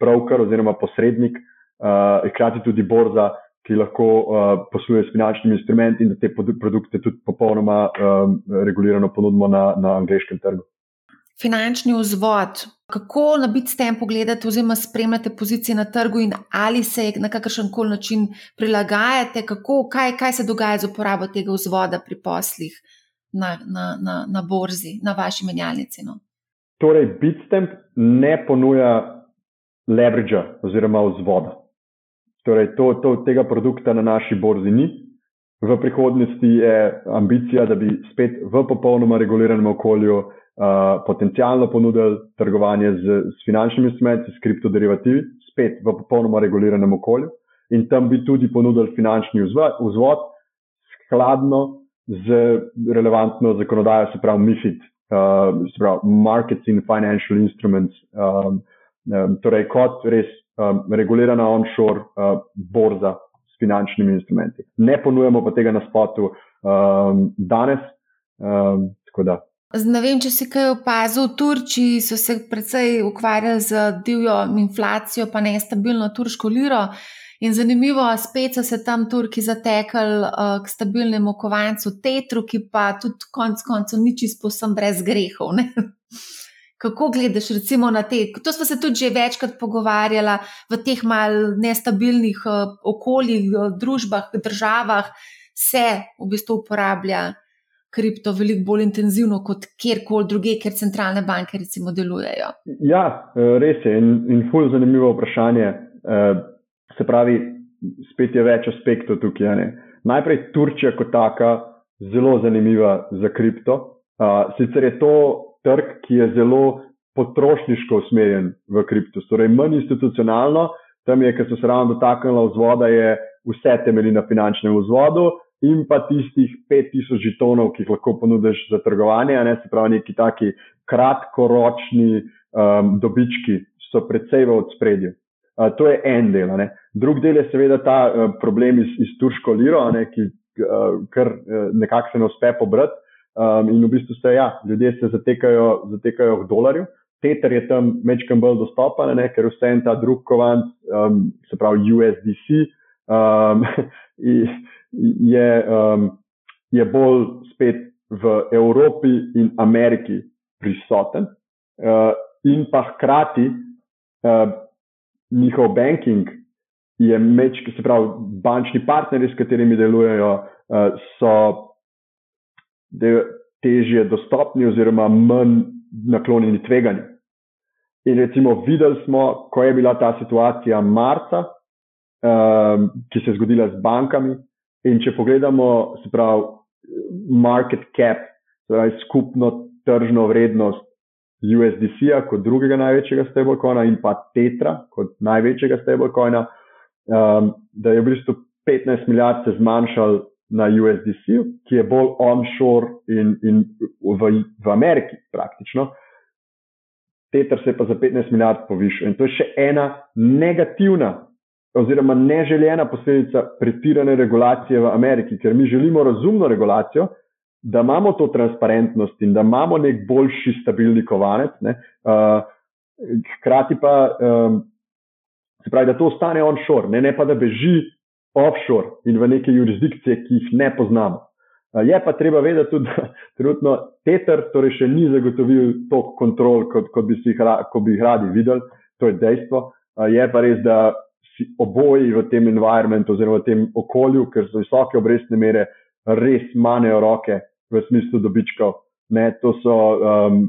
broker oziroma posrednik, uh, hkrati tudi borza, ki lahko uh, posluje s finančnimi instrumenti in da te produkte tudi popolnoma um, regulirano ponudimo na, na angliškem trgu. Finančni vzvod, kako na bit s tem pogledate, oziroma spremljate pozicije na trgu, in ali se na kakršen koli način prilagajate, kako, kaj, kaj se dogaja z uporabo tega vzvoda pri poslih na, na, na, na borzi, na vaši menjalnici? No? Torej, Bitstamp ne ponuja leveragea oziroma vzvoda. Torej, to, to, tega produkta na naši borzi ni. V prihodnosti je ambicija, da bi spet v popolnoma reguliranem okolju uh, potencialno ponudili trgovanje z, z finančnimi instrumenti, s kriptoderivativi, spet v popolnoma reguliranem okolju in tam bi tudi ponudili finančni vzvod, skladno z relevantno zakonodajo, se pravi MIFID, uh, se pravi Markets in Financial Instruments, um, um, torej kot res um, regulirana onshore uh, borza s finančnimi instrumenti. Ne ponujemo pa tega na spotu um, danes. Um, Ne vem, če si kaj opazil, v Turčiji so se precej ukvarjali z divjo inflacijo, pa nestabilno turško liro. In zanimivo, spet so se tam Turki zatekali uh, k stabilnemu kovancu Tetru, ki pa tudi konec koncev ni čisto brez grehov. Ne? Kako gledaš recimo na te? To smo se tudi že večkrat pogovarjali v teh mal nestabilnih uh, okoljih, družbah, državah, se v bistvu uporablja kripto veliko bolj intenzivno kot kjerkoli druge, ker centralne banke recimo delujejo. Ja, res je in, in fulj zanimivo vprašanje. Se pravi, spet je več aspektov tukaj. Ne? Najprej Turčija kot taka zelo zanimiva za kripto. Sicer je to trg, ki je zelo potrošniško usmerjen v kripto, torej manj institucionalno. Tam je, ker so se ravno dotaknili vzvoda, je vse temelji na finančnem vzvodu in pa tistih 5000 žetonov, ki jih lahko ponudiš za trgovanje, ne se pravi, neki taki kratkoročni um, dobički so predvsej v odspredju. Uh, to je en del. Ne. Drug del je seveda ta uh, problem iz, iz turško liro, ne, ki uh, kar uh, nekako se ne uspe pobrati. Um, in v bistvu se, ja, ljudje se zatekajo, zatekajo v dolarju. Tether je tam mečkam bolj dostopen, ne, ker vse en ta drug kovanc, um, se pravi USDC, um, je, um, je bolj spet v Evropi in Ameriki prisoten, uh, in pa hkrati uh, njihov banking je meč, se pravi, bančni partnerji, s katerimi delujejo, uh, so težje dostopni oziroma manj naklonjeni tveganju. In recimo videli smo, ko je bila ta situacija marca, um, ki se je zgodila z bankami, in če pogledamo, se pravi, market cap, torej skupno tržno vrednost USDC-ja kot drugega največjega stablecoina in pa Tetra kot največjega stablecoina, um, da je v bistvu 15 milijard se zmanjšal na USDC, ki je bolj onshore in, in v, v Ameriki praktično. Tether se je pa za 15 milijard povišal. In to je še ena negativna oziroma neželjena posledica pretirane regulacije v Ameriki, ker mi želimo razumno regulacijo, da imamo to transparentnost in da imamo nek boljši stabilni kovanec. Ne, uh, hkrati pa um, se pravi, da to ostane onshore, ne, ne pa da beži offshore in v neke jurisdikcije, ki jih ne poznamo. Je pa treba vedeti tudi, da trenutno Tether torej še ni zagotovil toliko kontrol, kot, kot bi, jih, kot bi jih radi videli, to je dejstvo. Je pa res, da oboji v tem environmentu oziroma v tem okolju, ker so visoke obrestne mere, res manejo roke v smislu dobičkov. Ne, to so um,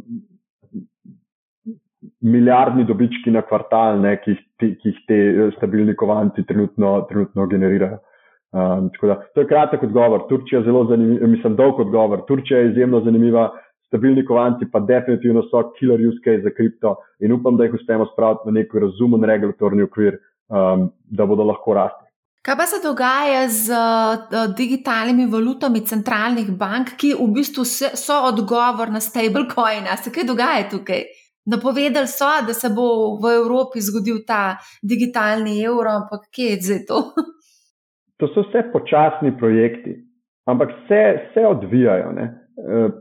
milijardni dobički na kvartal, ne, ki, jih, ki jih te eh, stabilni kovanci trenutno, trenutno generirajo. Um, da, to je kratek odgovor. Turčija je zelo zanimiva, mislim, dolg odgovor. Turčija je izjemno zanimiva, stabilni kovanci pa definitivno so killer use case za kripto in upam, da jih uspemo spraviti v nek razumen regulatorni okvir, um, da bodo lahko rasli. Kaj pa se dogaja z uh, digitalnimi valutami centralnih bank, ki v bistvu so odgovor na stablecoin? Se kaj dogaja tukaj? Napovedali so, da se bo v Evropi zgodil ta digitalni evro, ampak kje je zdaj to? To so vse počasni projekti, ampak vse se odvijajo. Ne? Uh,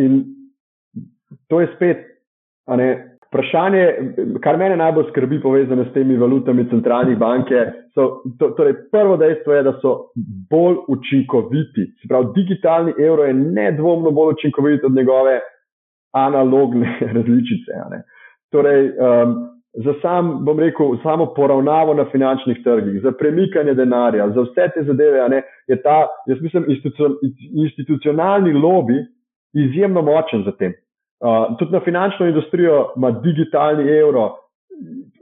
in to je spet, ne, Vprašanje, kar mene najbolj skrbi, povezane s temi valutami centralnih banke, so, to, torej prvo dejstvo je, da so bolj učinkoviti. Se pravi, digitalni evro je nedvomno bolj učinkovit od njegove analogne različice. Torej, um, za sam, bom rekel, samo poravnavo na finančnih trgih, za premikanje denarja, za vse te zadeve, ne, je ta, jaz mislim, institucionalni lobby izjemno močen za tem. Uh, tudi na finančno industrijo ima digitalni evro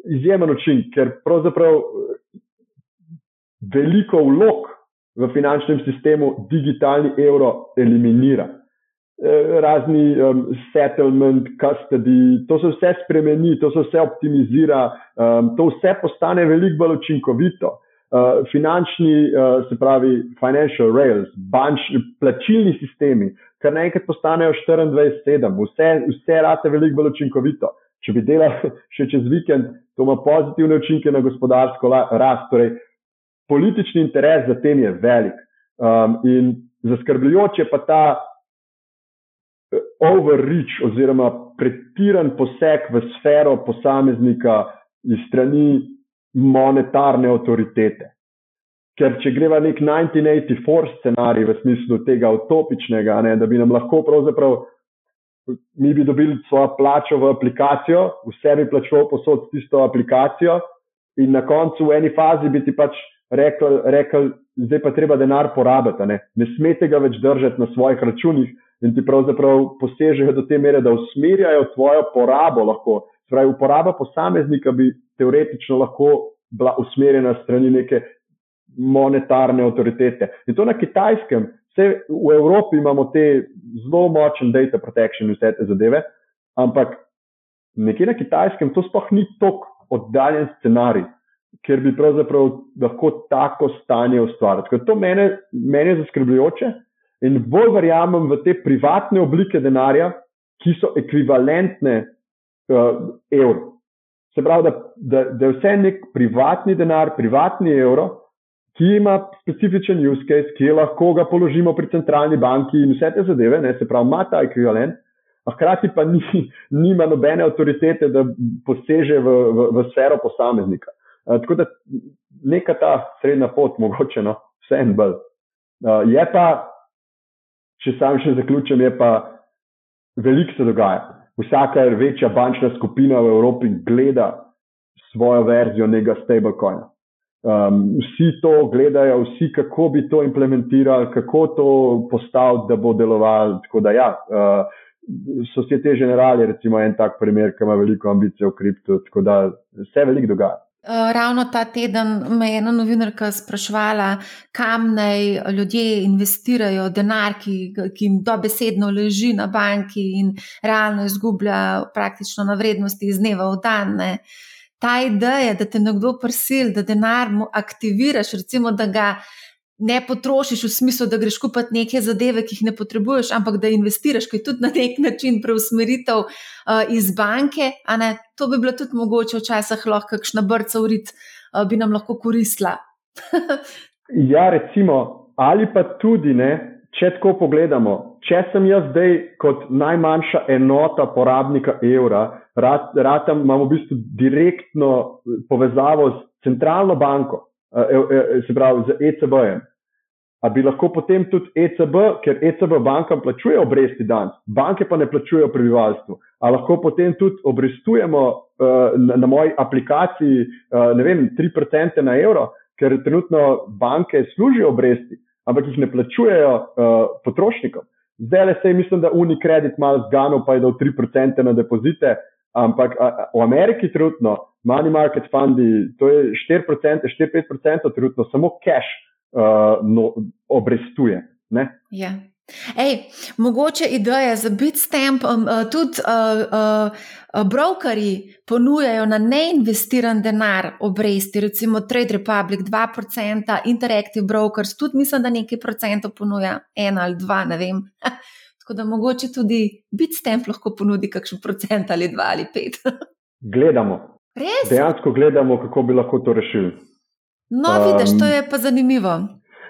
izjemen učinek, ker pravzaprav veliko vlog v finančnem sistemu digitalni evro eliminira. Eh, razni um, settlement, custody, to se vse spremeni, to se vse optimizira, um, to vse postane veliko bolj učinkovito. Uh, finančni, uh, se pravi, financial rails, bančni, plačilni sistemi, kar naenkrat postanejo 24-7, vse, vse rate veliko bolj učinkovito. Če bi delali še čez vikend, to ima pozitivne učinke na gospodarsko rast. Torej, politični interes za tem je velik. Um, in zaskrbljujoče pa ta overreach oziroma pretiran poseg v sfero posameznika iz strani monetarne avtoritete. Ker če greva nek 1984 scenarij v smislu tega utopičnega, ne, da bi nam lahko pravzaprav mi bi dobili svojo plačo v aplikacijo, vse bi plačal posod s tisto aplikacijo in na koncu v eni fazi bi ti pač rekel, rekel zdaj pa treba denar porabiti, ne, ne smete ga več držati na svojih računih, in ti pravzaprav posežejo do te mere, da usmerjajo tvojo porabo. Lahko. Pravi, uporaba posameznika bi teoretično lahko bila usmerjena strani neke monetarne avtoritete. In to na kitajskem, vse v Evropi imamo te zelo močen data protection in vse te zadeve, ampak nekje na kitajskem to sploh ni tako oddaljen scenarij, ker bi pravzaprav lahko tako stanje ustvarili. To mene, mene je zaskrbljujoče in bolj verjamem v te privatne oblike denarja, ki so ekvivalentne uh, evru. Se pravi, da, da, da je vse nek privatni denar, privatni evro, ki ima specifičen use case, ki lahko ga položimo pri centralni banki in vse te zadeve, ne, se pravi, ima ta ekvivalent, a hkrati pa ni, nima nobene avtoritete, da poseže v, v, v sfero posameznika. Uh, tako da neka ta srednja pot, mogoče, no, vse en bolj. Uh, je pa če sam še zaključim, je pa veliko se dogaja. Vsaka večja bančna skupina v Evropi gleda svojo verzijo nekega stablecoina. Um, vsi to gledajo, vsi kako bi to implementirali, kako to postaviti, da bo delovalo. Tako da, ja, uh, Societe Generale, recimo, en tak primer, ki ima veliko ambicij v kriptu, tako da se veliko dogaja. Eh, ravno ta teden me je ena novinarka sprašvala, kam naj ljudje investirajo denar, ki, ki jim dobesedno leži na banki in realno izgublja praktično na vrednosti iz dneva v dan. Ne. Ta ideja, da te nekdo prisil, da denar aktiviraš, recimo, da ga ne potrošiš v smislu, da greš kupiti neke zadeve, ki jih ne potrebuješ, ampak da investiraš, ki je tudi na nek način preusmeritev uh, iz banke. To bi bilo tudi mogoče včasih lahko kakšna brca urit, uh, bi nam lahko koristila. ja, recimo, ali pa tudi ne. Če tako pogledamo, če sem jaz zdaj kot najmanjša enota porabnika evra, rad, rad imam v bistvu direktno povezavo s centralno banko, se pravi z ECB-jem. A bi lahko potem tudi ECB, ker ECB bankam plačuje obresti danes, banke pa ne plačujejo prebivalstvu. A lahko potem tudi obrestujemo uh, na, na moji aplikaciji, uh, ne vem, 3% na evro, ker trenutno banke služijo obresti, ampak jih ne plačujejo uh, potrošnikom. Zdaj le se mislim, da Unicredit malo zganil, pa je dal 3% na depozite, ampak a, a, v Ameriki trenutno money market fundi, to je 4%, 4-5% trenutno samo cash uh, no, obrestuje. Ja. Ej, mogoče ideja za Bitstamp, um, uh, tudi uh, uh, brokeri ponujajo na neinvestiran denar obresti, recimo Trade Republic 2%, Interactive Brokers tudi mislim, da nekaj procentov ponuja, ena ali dva, ne vem. Tako da mogoče tudi Bitstamp lahko ponudi kakšen procent ali dva ali pet. gledamo. Res? Dejansko gledamo, kako bi lahko to rešili. No, vidiš, to je pa zanimivo.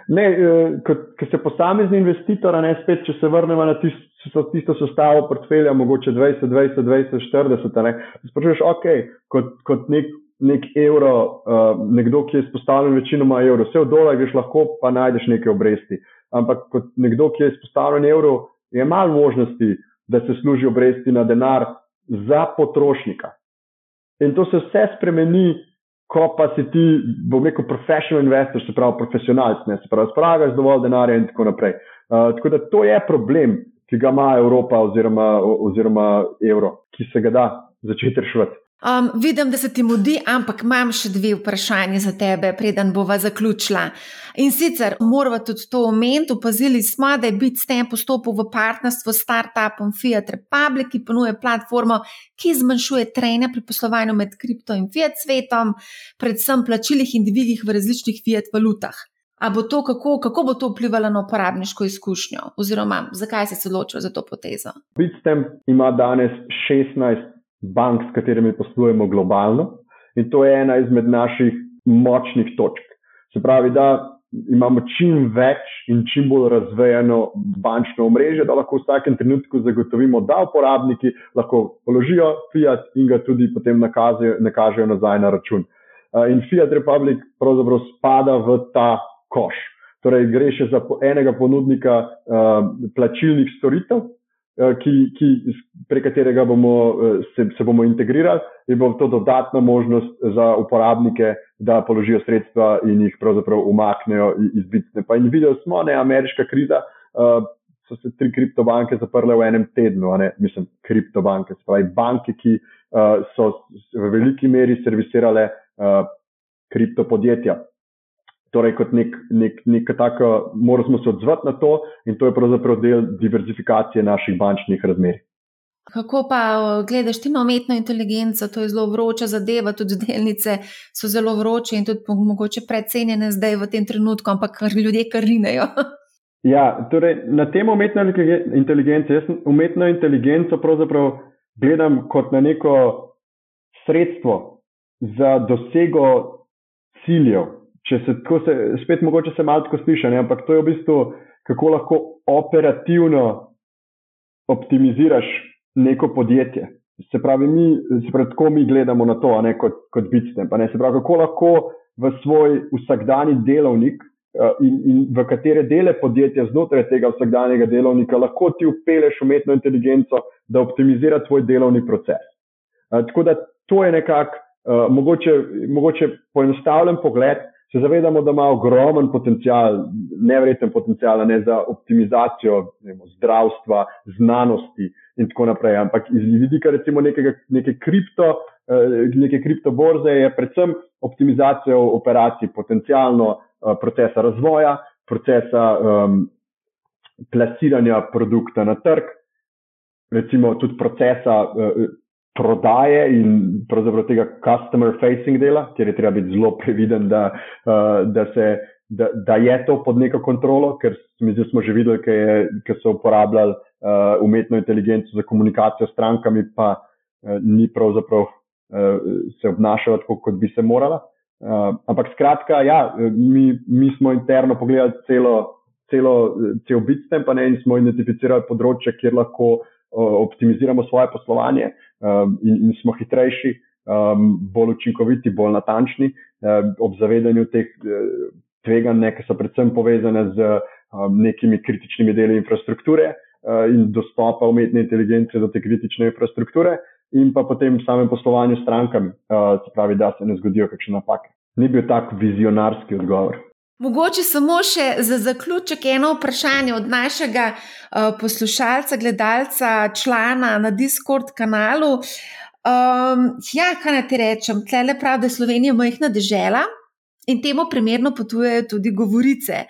Ne, eh, ko se posamezni investitor, ne spet, če se vrnemo na tisto, tisto sestavo portfelja, mogoče 20, 20, 20, 40, ne, sprašuješ, ok, kot, kot nek, nek evro, uh, nekdo, ki je spostavljen večinoma evro, vse v dolar greš lahko, pa najdeš neke obresti. Ampak kot nekdo, ki je spostavljen evro, je malo možnosti, da se služi obresti na denar za potrošnika. In to se vse spremeni ko pa si ti, bom rekel, profesional investor, se pravi profesionalc, ne se pravi, spragaš dovolj denarja in tako naprej. Uh, tako da to je problem, ki ga ima Evropa oziroma, oziroma evro, ki se ga da začeti reševati. Um, vidim, da se ti mudi, ampak imam še dve vprašanje za tebe, preden bova zaključila. In sicer moramo tudi to omeniti. Opazili smo, da je BitStem postopil v partnerstvo s startupom Fiat Republic, ki ponuja platformo, ki zmanjšuje trenja pri poslovanju med kripto in Fiat svetom, predvsem plačilih in dvigih v različnih Fiat valutah. A bo to, kako, kako bo to vplivalo na uporabniško izkušnjo, oziroma zakaj si se odločil za to potezo? BitStem ima danes 16 bank, s katerimi poslujemo globalno. In to je ena izmed naših močnih točk. Se pravi, da imamo čim več in čim bolj razvejeno bančno omrežje, da lahko v vsakem trenutku zagotovimo, da uporabniki lahko položijo fiat in ga tudi potem nakažejo, nakažejo nazaj na račun. In Fiat Republic pravzaprav spada v ta koš. Torej, gre še za enega ponudnika uh, plačilnih storitev, ki, ki, prek katerega bomo, eh, se, se bomo integrirali in bo to dodatna možnost za uporabnike, da položijo sredstva in jih pravzaprav umaknejo iz bitne. Pa in videli smo, ne, ameriška kriza, uh, so se tri kriptobanke zaprle v enem tednu, ne, mislim, kriptobanke, spravi banke, ki uh, so v veliki meri servisirale uh, kriptopodjetja torej kot nek, nek, nek tako, moramo se odzvati na to in to je pravzaprav del diverzifikacije naših bančnih razmer. Kako pa gledaš ti na umetno inteligenco, to je zelo vroča zadeva, tudi delnice so zelo vroče in tudi mogoče precenjene zdaj v tem trenutku, ampak kar ljudje karinejo. Ja, torej na tem umetno inteligenco, jaz umetno inteligenco pravzaprav gledam kot na neko sredstvo za dosego ciljev, če se tako, se, spet mogoče se malo tako sliši, ne? ampak to je v bistvu, kako lahko operativno optimiziraš neko podjetje. Se pravi, mi, se pravi, tako mi gledamo na to, ne kot, kot bitstem. Se pravi, kako lahko v svoj vsakdani delovnik uh, in, in v katere dele podjetja znotraj tega vsakdanjega delovnika lahko ti upeleš umetno inteligenco, da optimizira tvoj delovni proces. Uh, tako da to je nekako, uh, mogoče, mogoče poenostavljen pogled, se zavedamo, da ima ogromen potencial, nevreten potencial ne, za optimizacijo vemo, zdravstva, znanosti in tako naprej. Ampak iz vidika recimo nekega, neke, kripto, eh, neke kriptoborze je predvsem optimizacija operacij, potencialno eh, procesa razvoja, procesa um, plasiranja produkta na trg, recimo tudi procesa uh, prodaje in pravzaprav tega customer facing dela, kjer je treba biti zelo previden, da, uh, da, se, da, da je to pod neko kontrolo, ker zdi, smo že videli, ker so uporabljali uh, umetno inteligenco za komunikacijo s strankami, pa uh, ni pravzaprav uh, se obnašala tako, kot bi se morala. Uh, ampak skratka, ja, mi, mi smo interno pogledali celo, celo, cel bitstem, pa ne in smo identificirali področje, kjer lahko uh, optimiziramo svoje poslovanje um, in, in smo hitrejši, um, bolj učinkoviti, bolj natančni, um, ob zavedanju teh uh, tveganj, ki so predvsem povezane z um, nekimi kritičnimi deli infrastrukture uh, in dostopa umetne inteligence do te kritične infrastrukture, in pa potem samem poslovanju s strankami, uh, se pravi, da se ne zgodijo kakšne napake. Ni bil tak vizionarski odgovor. Mogoče samo še za zaključek eno vprašanje od našega uh, poslušalca, gledalca, člana na Discord kanalu. Um, ja, kaj naj ti rečem, tle le pravi, da je Slovenija majhna država in temu primerno potujejo tudi govorice.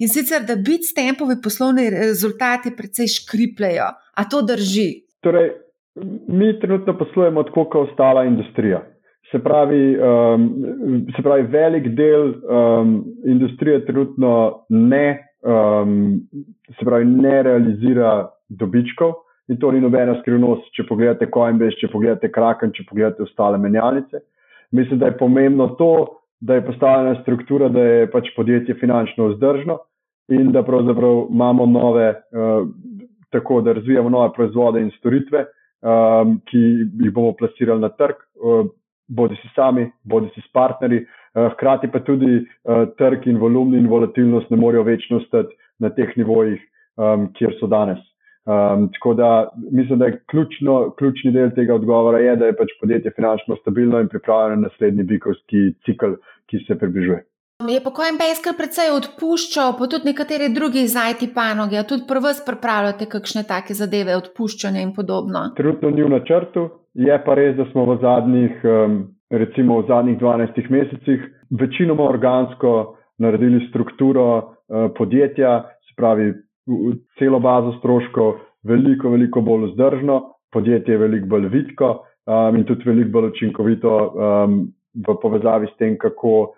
In sicer, da biti s tempovi poslovni rezultati precej škripljajo. A to drži? Torej, mi trenutno poslujemo tako, kot ostala industrija. Se pravi, um, se pravi, velik del um, industrije trenutno ne, um, se pravi, ne realizira dobičkov in to ni nobena skrivnost, če pogledate Coinbase, če pogledate Kraken, če pogledate ostale menjalnice. Mislim, da je pomembno to, da je postavljena struktura, da je pač podjetje finančno vzdržno in da pravzaprav imamo nove, uh, tako da razvijamo nove proizvode in storitve, um, ki jih bomo plasirali na trg. Uh, bodi si sami, bodi si s partnerji, eh, hkrati pa tudi eh, trg in volumni in volatilnost ne morejo večno stati na teh nivojih, um, kjer so danes. Um, tako da mislim, da je ključno, ključni del tega odgovora, je, da je pač podjetje finančno stabilno in pripravljeno na naslednji bikovski cikl, ki se približuje. Je pa Coinbase kar precej odpuščal, pa tudi nekateri drugi iz IT panoge, tudi pri vas pripravljate kakšne take zadeve, odpuščanje in podobno. Trenutno ni v načrtu, je pa res, da smo v zadnjih, recimo v zadnjih 12 mesecih, večinoma organsko naredili strukturo eh, podjetja, se pravi, celo bazo stroškov, veliko, veliko bolj vzdržno, podjetje je veliko bolj vidko um, in tudi veliko bolj učinkovito um, v povezavi s tem, kako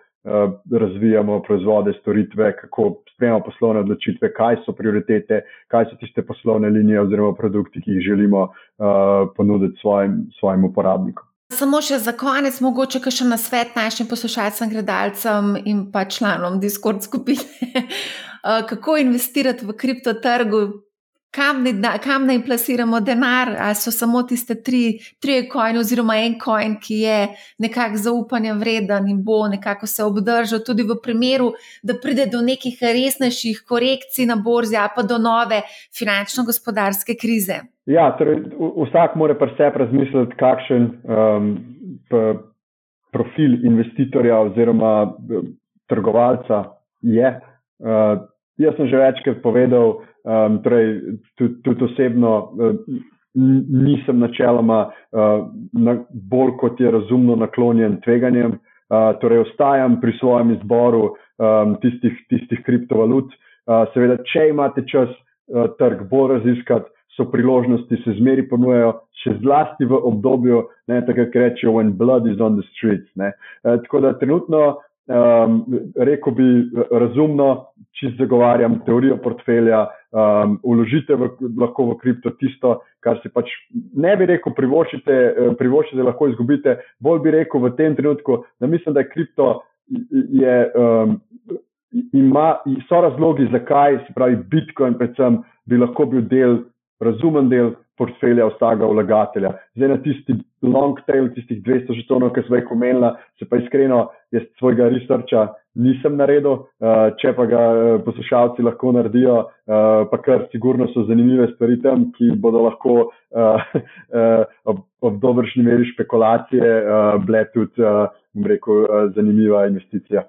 razvijamo proizvode, storitve, kako sprejemamo poslovne odločitve, kaj so prioritete, kaj so tiste poslovne linije oziroma produkti, ki jih želimo uh, ponuditi svojim, svojim uporabnikom. Samo še za konec, mogoče še na svet našim poslušalcem, gledalcem in pa članom Discord skupine, uh, kako investirati v kriptotrgu, kam naj, kam naj plasiramo denar, ali so samo tiste tri, tri coin oziroma en coin, ki je nekako zaupanja vreden in bo nekako se obdržal tudi v primeru, da pride do nekih resnejših korekcij na borzi, ali pa do nove finančno-gospodarske krize. Ja, torej, vsak mora pri sebi razmisliti, kakšen um, profil investitorja oziroma trgovalca je. Uh, jaz sem že večkrat povedal, Um, torej, tudi, osebno uh, nisem načeloma uh, na, bolj kot je razumno naklonjen tveganjem, uh, torej ostajam pri svojem izboru um, tistih, tistih kriptovalut. Uh, seveda, če imate čas uh, trg bolj raziskati, so priložnosti, se zmeri ponujajo, še zlasti v obdobju, ne, tako kot rečejo, when blood is on the streets. Uh, tako da trenutno um, rekel bi razumno, če zagovarjam teorijo portfelja, um, uložite v, lahko v kripto tisto, kar si pač ne bi rekel, privoščite, eh, privoščite, lahko izgubite. Bolj bi rekel v tem trenutku, da mislim, da je kripto. Je, um, ima, so razlogi, zakaj se pravi Bitcoin, predvsem, bi lahko bil del, razumen del portfelja vsakega vlagatelja. Zdaj na tisti long tail, tistih 200 žetonov, ki smo jih omenili, se pa iskreno, jaz svojega researcha nisem naredil, uh, če pa ga uh, poslušalci lahko naredijo, uh, pa kar sigurno so zanimive stvari tam, ki bodo lahko ob, ob dobršni meri špekulacije bile tudi, uh, rekel, zanimiva investicija.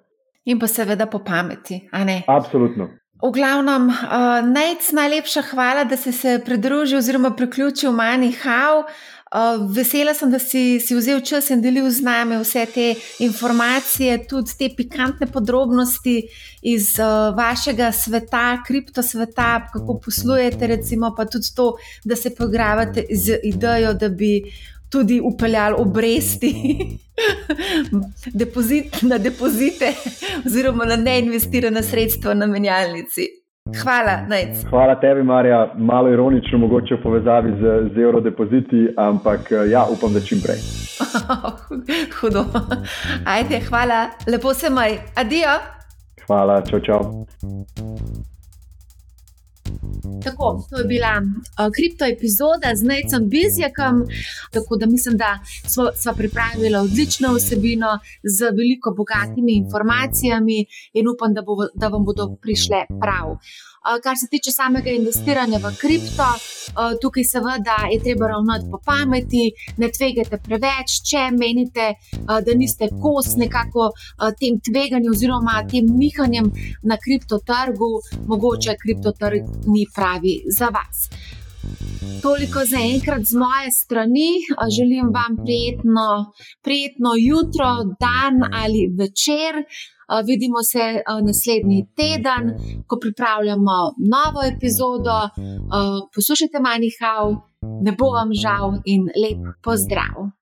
In pa seveda po pameti, a ne? Absolutno. V glavnem, uh, Nec, najlepša hvala, da si se pridružil oziroma priključil Mani Hau. Uh, vesela sem, da si, si vzel čas in delil z nami vse te informacije, tudi te pikantne podrobnosti iz uh, vašega sveta, kriptosveta, kako poslujete, recimo, pa tudi to, da se poigravate z idejo, da bi tudi upeljali obresti depozit, na depozite oziroma na neinvestirane sredstva na menjalnici. Hvala, Najc. Hvala tebi, Marja. Malo ironično, mogoče v povezavi z, z eurodepoziti, ampak ja, upam, da čim prej. Hudo. Ajde, hvala, lepo se maj. Adijo. Hvala, čau, čau. Tako, to je bila uh, kripto epizoda z Necem Bizjakom. Tako da mislim, da smo, pripravili odlično vsebino z veliko bogatimi informacijami in upam, da, bo, da vam bodo prišle prav. Eh, kar se tiče samega investiranja v kripto, eh, tukaj seveda je treba ravnati po pameti, ne tvegajte preveč, če menite, eh, da niste kos nekako tem tveganjem oziroma tem nihanjem na kriptotrgu, mogoče kriptotrg ni pravi za vas. Toliko za enkrat z moje strani. Želim vam prijetno, prijetno jutro, dan ali večer. Vidimo se naslednji teden, ko pripravljamo novo epizodo. Poslušajte, manjhav, ne bo vam žal in lep pozdrav.